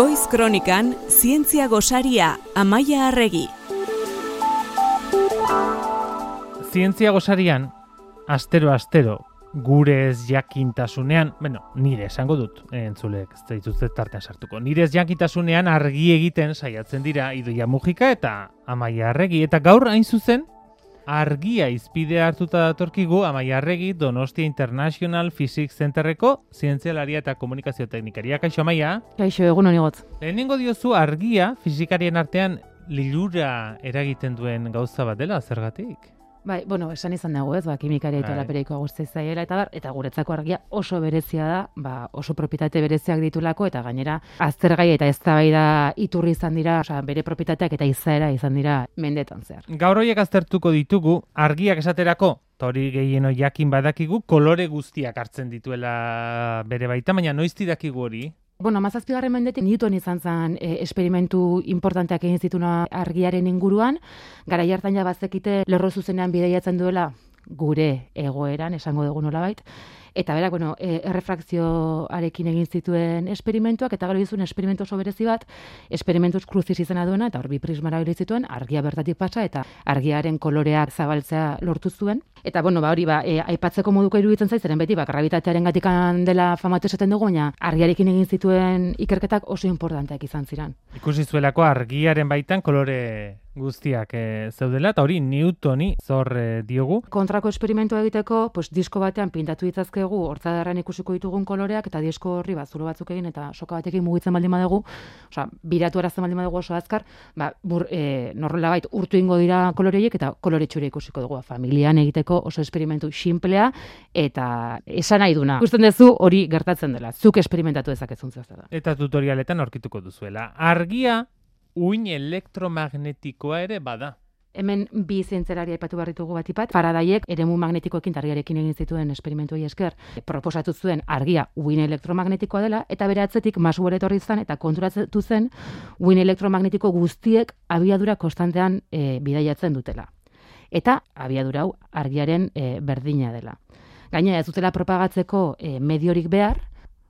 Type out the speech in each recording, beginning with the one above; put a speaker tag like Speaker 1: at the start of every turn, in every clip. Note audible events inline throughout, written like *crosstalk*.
Speaker 1: Goiz Kronikan Zientzia Gosaria Amaia Arregi.
Speaker 2: Zientzia Gosarian astero astero gure ez jakintasunean, bueno, nire esango dut, entzulek, ez dituzte tartean sartuko. Nire ez jakintasunean argi egiten saiatzen dira Idoia Mujika eta Amaia Arregi eta gaur hain zuzen argia izpide hartuta datorkigu Amaia Arregi Donostia International Physics Centerreko zientzialaria eta komunikazio teknikaria. Kaixo Amaia?
Speaker 3: Kaixo, egun honi gotz.
Speaker 2: Lehenengo diozu argia fizikarien artean lilura eragiten duen gauza bat dela, zergatik?
Speaker 3: Bai, bueno, esan izan dago ez, ba, kimikaria eta
Speaker 2: Bai.
Speaker 3: lapereiko guzti zaiela, eta bar, eta guretzako argia oso berezia da, ba, oso propietate bereziak ditulako, eta gainera, aztergai eta eztabaida iturri izan dira, osea, bere propietateak eta izaera izan dira mendetan zehar.
Speaker 2: Gaur horiek aztertuko ditugu, argiak esaterako, hori gehieno jakin badakigu, kolore guztiak hartzen dituela bere baita, baina noizti dakigu hori?
Speaker 3: Bueno, mazazpigarren mendetik Newton izan zen e, esperimentu importanteak egin zituna argiaren inguruan, gara hartan ja bazekite lerro zuzenean bideiatzen duela gure egoeran, esango dugu nolabait, Eta berak, bueno, e, errefrakzioarekin egin zituen esperimentuak, eta gero izun esperimentu oso berezi bat, esperimentuz kruzis izena duena, eta hor bi prismara erabili zituen, argia bertatik pasa, eta argiaren koloreak zabaltzea lortu zuen. Eta, bueno, ba, hori, ba, e, aipatzeko moduko iruditzen zaiz, zeren beti, ba, gravitatearen gatikan dela famatu esaten dugu, baina argiarekin egin zituen ikerketak oso importanteak izan ziren.
Speaker 2: Ikusi zuelako argiaren baitan kolore guztiak e, zeudela, eta hori Newtoni zor e, diogu.
Speaker 3: Kontrako esperimentua egiteko, pues, disko batean pintatu ditzazkegu, hortzadarran ikusiko ditugun koloreak, eta disko horri ba, zulo batzuk egin, eta soka batekin mugitzen baldin badugu, osea, biratu arazten baldin badugu oso azkar, ba, bur, e, norrelabait urtu ingo dira koloreiek, eta kolore txure ikusiko dugu, familian egiteko oso esperimentu simplea, eta esan nahi duna. Gusten duzu hori gertatzen dela, zuk esperimentatu dezakezun zehazta da.
Speaker 2: Eta tutorialetan aurkituko duzuela. Argia uin elektromagnetikoa ere bada.
Speaker 3: Hemen bi zientzelari aipatu behar ditugu batipat, Faradaiek eremu magnetikoekin eta argiarekin egin zituen esperimentuei esker, proposatu zuen argia uin elektromagnetikoa dela, eta bere atzetik Maxwell etorri zen eta konturatu zen uin elektromagnetiko guztiek abiadura konstantean e, bidaiatzen dutela. Eta abiadura hau argiaren e, berdina dela. Gainera ez dutela propagatzeko e, mediorik behar,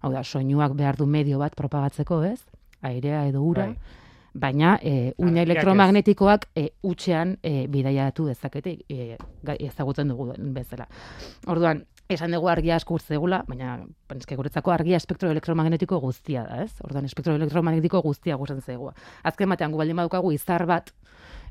Speaker 3: hau da, soinuak behar du medio bat propagatzeko, ez? Airea edo ura.
Speaker 2: Bai.
Speaker 3: Baina e, uina
Speaker 2: Argiak ez.
Speaker 3: elektromagnetikoak e, utxean e, bidaiatu dezakete e, ezagutzen dugu bezala. Orduan, esan dugu argia asko urtzegula, baina penske guretzako argia espektro elektromagnetiko guztia da, ez? Orduan, espektro elektromagnetiko guztia gustatzen zaigu. Azken batean gu baldin badukagu izar bat,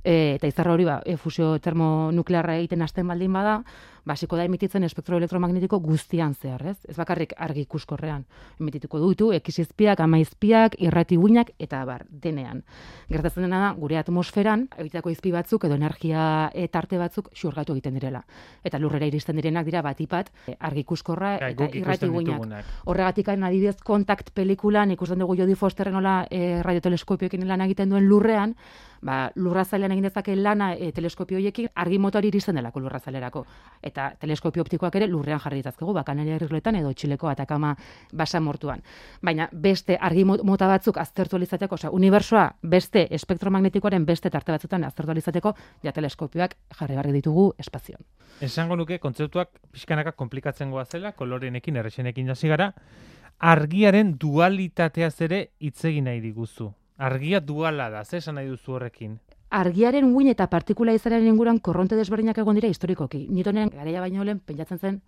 Speaker 3: e, eta izar hori ba, e, fusio termonuklearra egiten hasten baldin bada, basiko da emititzen espektro elektromagnetiko guztian zehar, ez? Ez bakarrik argi ikuskorrean. Emitituko dutu, ekisizpiak, amaizpiak, irrati guinak, eta bar, denean. Gertatzen dena da, gure atmosferan, egitako izpi batzuk edo energia e, tarte batzuk xurgatu egiten direla. Eta lurrera iristen direnak dira batipat, e, argi ikuskorra
Speaker 2: Gai,
Speaker 3: eta
Speaker 2: guk
Speaker 3: irrati
Speaker 2: ikusten
Speaker 3: guinak.
Speaker 2: ditugunak.
Speaker 3: Horregatik adibidez kontakt pelikulan ikusten dugu Jodie Fosterren nola e, radioteleskopioekin lan egiten duen lurrean, ba, lurrazalean egin dezake lana e, teleskopio horiekin argi motori iristen delako lurrazalerako. Eta teleskopio optikoak ere lurrean jarri ditzazkegu, ba, Kanaria Irletan edo Txileko Atakama basamortuan. Baina beste argi mo- mota batzuk aztertu ahal izateko, osea, unibersoa beste espektromagnetikoaren beste tarte batzutan aztertu ahal izateko, ja teleskopioak jarri barri ditugu espazioan.
Speaker 2: Esango nuke kontzeptuak pixkanaka komplikatzen goazela, kolorenekin, erresenekin hasi gara, argiaren dualitateaz ere hitz egin nahi diguzu. Argia duala da, ze esan nahi duzu horrekin?
Speaker 3: Argiaren uin eta partikula izaren inguruan korronte desberdinak egon dira historikoki. Newtonen garaia baino lehen pentsatzen zen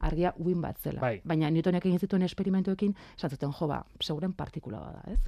Speaker 3: argia uin bat zela.
Speaker 2: Bai.
Speaker 3: Baina Newtonek egin zituen esperimentuekin, esan zuten, jo, ba, seguren partikula bada, ez?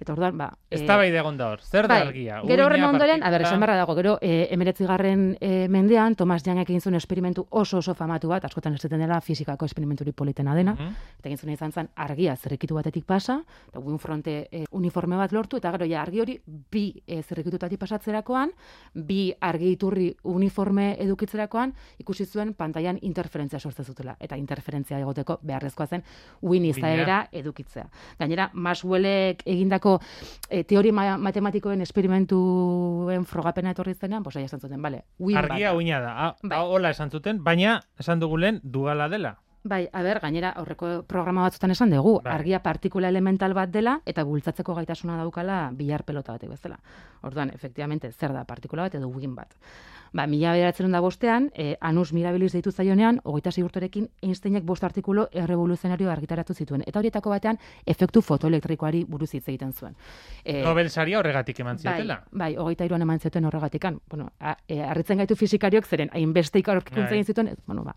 Speaker 3: Eta orduan, ba...
Speaker 2: Ez
Speaker 3: eh,
Speaker 2: da bai egon da hor, zer da
Speaker 3: Bai,
Speaker 2: argia?
Speaker 3: Gero horren ondoren, a ber, esan barra dago, gero e, emeretzigarren e, mendean, Thomas Youngek egin zuen esperimentu oso oso famatu bat, askotan esaten dela fizikako esperimenturi politena dena,
Speaker 2: Mhm.
Speaker 3: eta egin zuen izan zen argia zerrikitu batetik pasa, eta win fronte e, uniforme bat lortu, eta gero ja argi hori bi e, zerrikitutatik pasatzerakoan, bi argi iturri uniforme edukitzerakoan, ikusi zuen pantailan interferentzia sortzen zutela, eta interferentzia egoteko beharrezkoa zen win izaera edukitzea. Gainera, Maxwellek egindako e, teori ma matematikoen esperimentuen frogapena etorri zenean, pues esan zuten, bale, win
Speaker 2: Argia uina da. Ah,
Speaker 3: Bai.
Speaker 2: ah, hola esan zuten, baina esan dugu lehen duala dela.
Speaker 3: Bai, a ber, gainera aurreko programa batzutan esan dugu,
Speaker 2: Bai.
Speaker 3: argia partikula elemental bat dela eta bultzatzeko gaitasuna daukala bilar pelota batek bezala. Orduan, efektivamente, zer da partikula bat edo win bat. Ba, mila beratzen da bostean, eh, Anus Mirabilis deitu zaionean, hogeita urterekin Einsteinek bost artikulu errevoluzionario argitaratu zituen. Eta horietako batean, efektu fotoelektrikoari buruz hitz egiten zuen. Eh,
Speaker 2: Nobel saria horregatik eman
Speaker 3: Bai,
Speaker 2: ziotela.
Speaker 3: bai, hogeita iruan eman zuten horregatikan. Bueno, a, e, harritzen gaitu fisikariok zeren, hainbeste ikarorkikuntza
Speaker 2: Bai.
Speaker 3: egin zituen, ez, bueno, ba,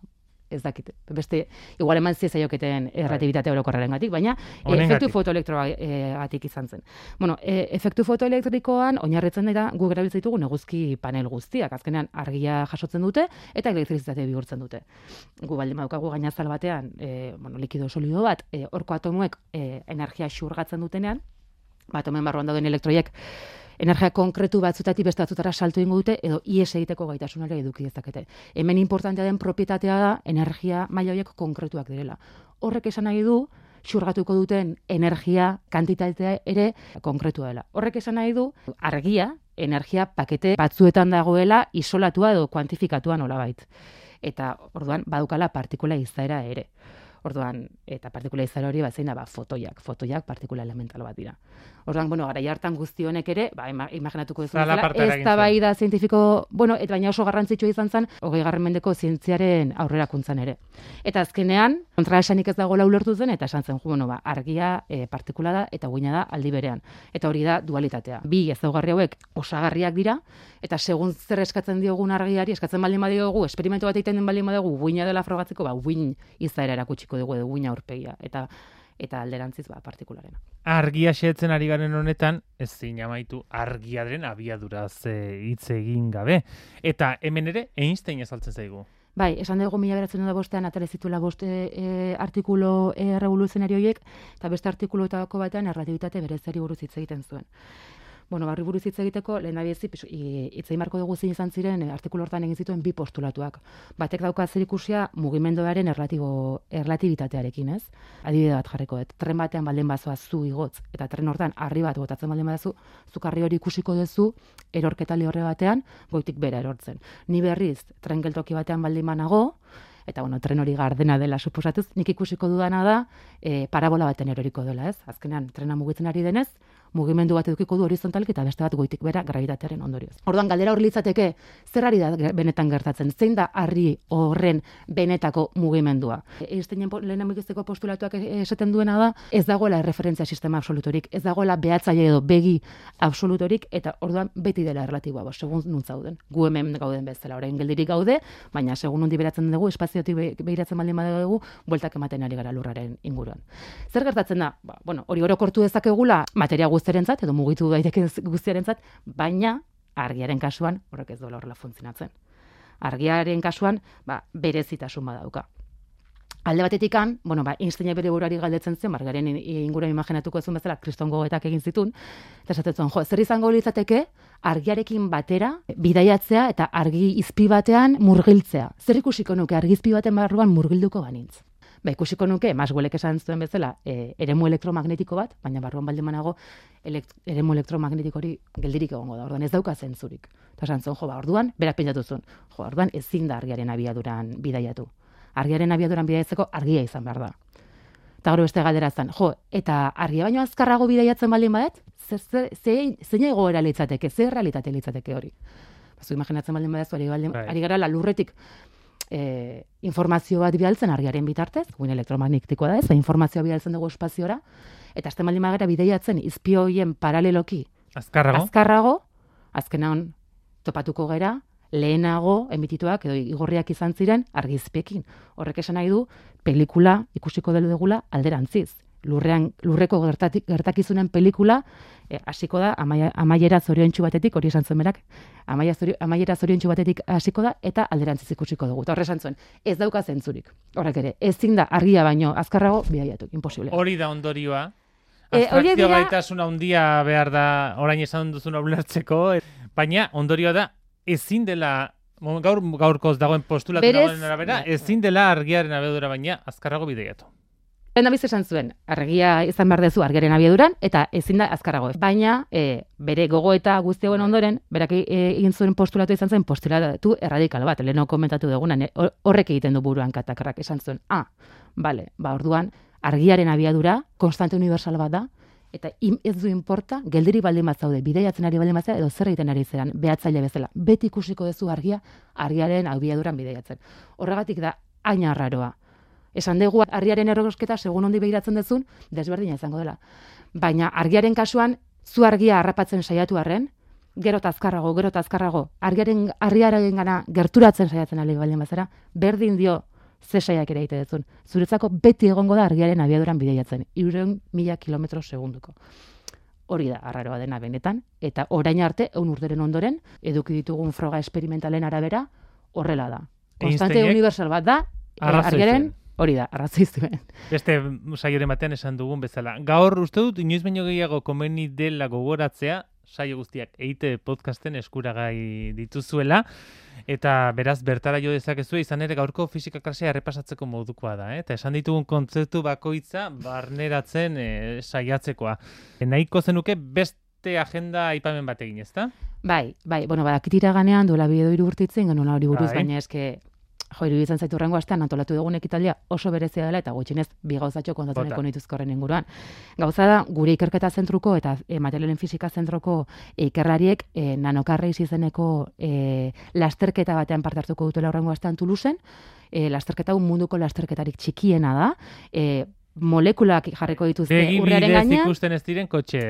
Speaker 3: ez dakit. Beste, igual eman ziezaioketen erratibitate orokorraren gatik, baina e, efektu fotoelektroagatik izan zen. Bueno, e, efektu fotoelektrikoan oinarritzen dira gu erabiltzen ditugu neguzki panel guztiak. Azkenean argia jasotzen dute eta elektrizitate bihurtzen dute. Gu baldin badaukagu gainazal batean, e, bueno, likido solido bat, e, horko atomuek e, energia xurgatzen dutenean, ba, atomen barruan dauden elektroiek energia konkretu batzutatik beste batzutara salto egingo dute edo ies egiteko gaitasunare eduki dezakete. Hemen importantea den propietatea da energia maila horiek konkretuak direla. Horrek esan nahi du xurgatuko duten energia kantitatea ere konkretua dela. Horrek esan nahi du argia energia pakete batzuetan dagoela isolatua edo kuantifikatua nolabait. Eta orduan badukala partikula izaera ere. Orduan, eta partikula izaera hori bat zein da, ba, fotoiak. Fotoiak partikula elemental bat dira. Orduan, bueno, gara hartan guzti honek ere, ba, ima, imaginatuko
Speaker 2: parte eragin
Speaker 3: ez da bai da zientifiko, bueno, eta baina oso garrantzitsua izan zen, hogei garren mendeko zientziaren aurrerakuntzan ere. Eta azkenean, kontraesanik ez dagoela ulertu zen, eta esan zen, bueno, ba, argia e, partikula da, eta guina da aldi berean. Eta hori da dualitatea. Bi ezaugarri hauek osagarriak dira, eta segun zer eskatzen diogun argiari, eskatzen baldin badiogu, esperimentu bat egiten den baldin badugu, guina dela frogatzeko, ba, guin izaera erakutsiko dugu, edo guina aurpegia. Eta eta alderantziz ba partikularena.
Speaker 2: Argia xetzen ari garen honetan, ez zin amaitu argiaren abiaduraz eh, hitz egin gabe. Eta hemen ere, Einstein ezaltzen zaigu.
Speaker 3: Bai, esan dugu mila beratzen da bostean atera zituela bost e, e, artikulo e, revoluzionario horiek, eta beste artikuloetako batean erratibitate berezari buruz hitz egiten zuen. Bueno, barri buruz hitz egiteko, lehen abiezi, hitz egin dugu zein izan ziren, e, artikulu hortan egin zituen bi postulatuak. Batek dauka zer ikusia mugimenduaren erlatibo, erlatibitatearekin, ez? Adibide bat jarriko dut. Tren batean baldin bazoa zu igotz, eta tren hortan harri bat botatzen baldin badazu, zuk harri hori ikusiko duzu erorketa lehorre batean, goitik bera erortzen. Ni berriz, tren geltoki batean baldin banago, eta bueno, tren hori gardena dela suposatuz, nik ikusiko dudana da e, parabola baten eroriko dela, ez? Azkenean, trena mugitzen ari denez, mugimendu bat edukiko du horizontalik eta beste bat goitik bera gravitatearen ondorioz. Orduan galdera hor litzateke, zer ari da benetan gertatzen? Zein da harri horren benetako mugimendua? Einsteinen po- lehen amikizteko postulatuak e- esaten duena da, ez dagoela referentzia sistema absolutorik, ez dagoela behatzaile edo begi absolutorik, eta orduan beti dela erlatiboa, bo, segun nun zauden. Gu hemen gauden bezala, orain geldirik gaude, baina segun nundi beratzen dugu, espaziotik be- begiratzen baldin badugu, bueltak ematen ari gara lurraren inguruan. Zer gertatzen da? Ba, bueno, hori orokortu dezakegula materia guztiarentzat edo mugitu daiteke *laughs* guztiarentzat, baina argiaren kasuan horrek ez dola horrela funtzionatzen. Argiaren kasuan, ba, berezitasun badauka. Alde batetikan, bueno, ba, Einsteinek bere burari galdetzen zen, margaren inguruan imaginatuko ezun bezala, kriston gogoetak egin zitun, eta esaten zuen, jo, zer izango litzateke, argiarekin batera, bidaiatzea eta argi izpi batean murgiltzea. Zer ikusiko nuke argizpi baten barruan murgilduko banintz? Ba, ikusiko nuke, Maxwellek esan zuen bezala, e, eremu elektromagnetiko bat, baina barruan baldin banago, elekt, eremu elektromagnetiko hori geldirik egongo da, orduan ez dauka zentzurik. Eta esan zuen, jo, ba, orduan, berak pentsatu zuen, jo, orduan ezin da argiaren abiaduran bidaiatu. Argiaren abiaduran bidaiatzeko argia izan behar da. Eta gero beste galdera zen, jo, eta argia baino azkarrago bidaiatzen baldin badet, zein, zein egoera litzateke, zer realitate litzateke hori. Zu imaginatzen baldin badezu, ari, baldin,
Speaker 2: Bai.
Speaker 3: ari gara la lurretik e, informazio bat bidaltzen argiaren bitartez, guin elektromagnetikoa da ez, informazioa bidaltzen dugu espaziora, eta azten baldin bagara bidaiatzen izpio hoien paraleloki
Speaker 2: Azkarrago?
Speaker 3: azkarrago, azkenan topatuko gera, lehenago emitituak edo igorriak izan ziren argizpekin. Horrek esan nahi du, pelikula ikusiko delu degula alderantziz. Lurrean, lurreko gertatik, gertakizunen pelikula eh, hasiko da amaia, amaiera zoriontsu batetik, hori esan zuen berak, amaia zorio, amaiera zoriontsu batetik hasiko da eta alderantziz ikusiko dugu. Eta horre esan zuen, ez dauka zentzurik. Horrek ere, ezin da argia baino azkarrago bidaiatu, imposible.
Speaker 2: Hori da ondorioa.
Speaker 3: Eh,
Speaker 2: Abstrakzio
Speaker 3: dira-
Speaker 2: gaitasuna handia behar da orain esan duzuna ulertzeko, baina ondorioa da ezin dela gaur gaurkoz dagoen postulatu dagoen arabera, ezin dela argiaren abedura baina azkarrago bideiatu.
Speaker 3: Lehen da esan zuen, argia izan behar dezu argiaren abiaduran, eta ezin da azkarago. Baina, e, bere gogo eta guzti hauen ondoren, berak e, egin zuen postulatu izan zen, postulatu erradikal bat, leheno komentatu dugunan, e, horrek egiten du buruan katakarrak esan zuen. Ah, bale, ba orduan, argiaren abiadura, konstante universal bat da, eta im, ez du inporta, geldiri baldin bat zaude, bideiatzen ari baldin bat edo zer egiten ari zean, behatzaile bezala. Beti ikusiko duzu argia, argiaren abiaduran bideiatzen. Horregatik da, aina raroa esan dugu argiaren errogosketa segun ondi behiratzen dezun, desberdina izango dela. Baina argiaren kasuan, zu argia harrapatzen saiatu arren, gero tazkarrago, gero tazkarrago, argiaren argiaren gana gerturatzen saiatzen ali baldin bazara, berdin dio ze saiak ere egite dezun. Zuretzako beti egongo da argiaren abiaduran bideiatzen, irureun mila kilometro segunduko. Hori da, arraroa dena benetan, eta orain arte, eun urteren ondoren, eduki ditugun froga esperimentalen arabera, horrela da. Konstante universal bat da, argiaren Hori da, arrazoi zuen.
Speaker 2: Beste saioren batean esan dugun bezala. Gaur uste dut, inoiz baino gehiago komeni dela gogoratzea, saio guztiak eite podcasten eskuragai dituzuela, eta beraz bertara jo dezakezu izan ere gaurko fisika klasea errepasatzeko modukoa da, eh? eta esan ditugun kontzeptu bakoitza barneratzen e, saiatzekoa. Nahiko zenuke beste agenda aipamen bat egin, ezta?
Speaker 3: Bai, bai, bueno, badakitira ganean duela bide doiru urtitzen, genuen hori buruz, bai. baina eske jo, iruditzen zaitu rengo astean antolatu dugun ekitaldia oso berezia dela eta gutxinez bi gauzatxo kontatzen nituzko inguruan. Gauza da, gure ikerketa zentruko eta e, materialen fizika zentroko ikerlariek e, nanokarra izeneko e, lasterketa batean parte hartuko dutela horrengo astean Tuluzen, e, lasterketa un munduko lasterketarik txikiena da, e, molekulak jarriko dituzte
Speaker 2: Begi urrearen gainean. ikusten ez diren kotxe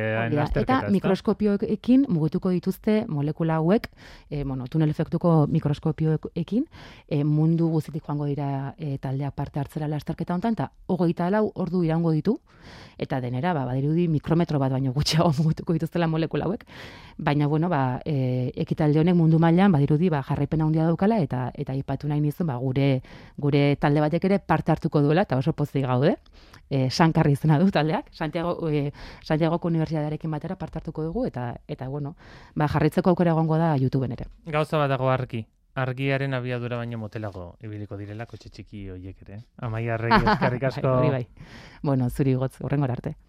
Speaker 3: Eta mikroskopioekin mugituko dituzte molekula hauek, e, bueno, tunel efektuko mikroskopioekin, e, mundu guzitik joango dira e, taldeak parte hartzera lasterketa honetan, eta hogeita lau ordu irango ditu, eta denera, ba, badirudi mikrometro bat baino gutxeago *laughs* mugituko dituztela molekula hauek, baina, bueno, ba, e, ekitalde honek mundu mailan badirudi, ba, jarraipena handia daukala, eta eta ipatu nahi nizun, ba, gure, gure talde batek ere parte hartuko duela, eta oso pozik gaude e, Sankarri izena du taldeak, Santiago, e, Santiagoko Unibertsitatearekin batera partartuko dugu, eta, eta bueno, ba, jarritzeko aukera egongo da YouTubeen ere.
Speaker 2: Gauza bat dago argi, argiaren abiadura baino motelago ibiliko direla kotxe txiki horiek ere. Amaia arregi *laughs* eskarrik asko.
Speaker 3: bai, bai. Bueno, zuri gotz, horrengor arte.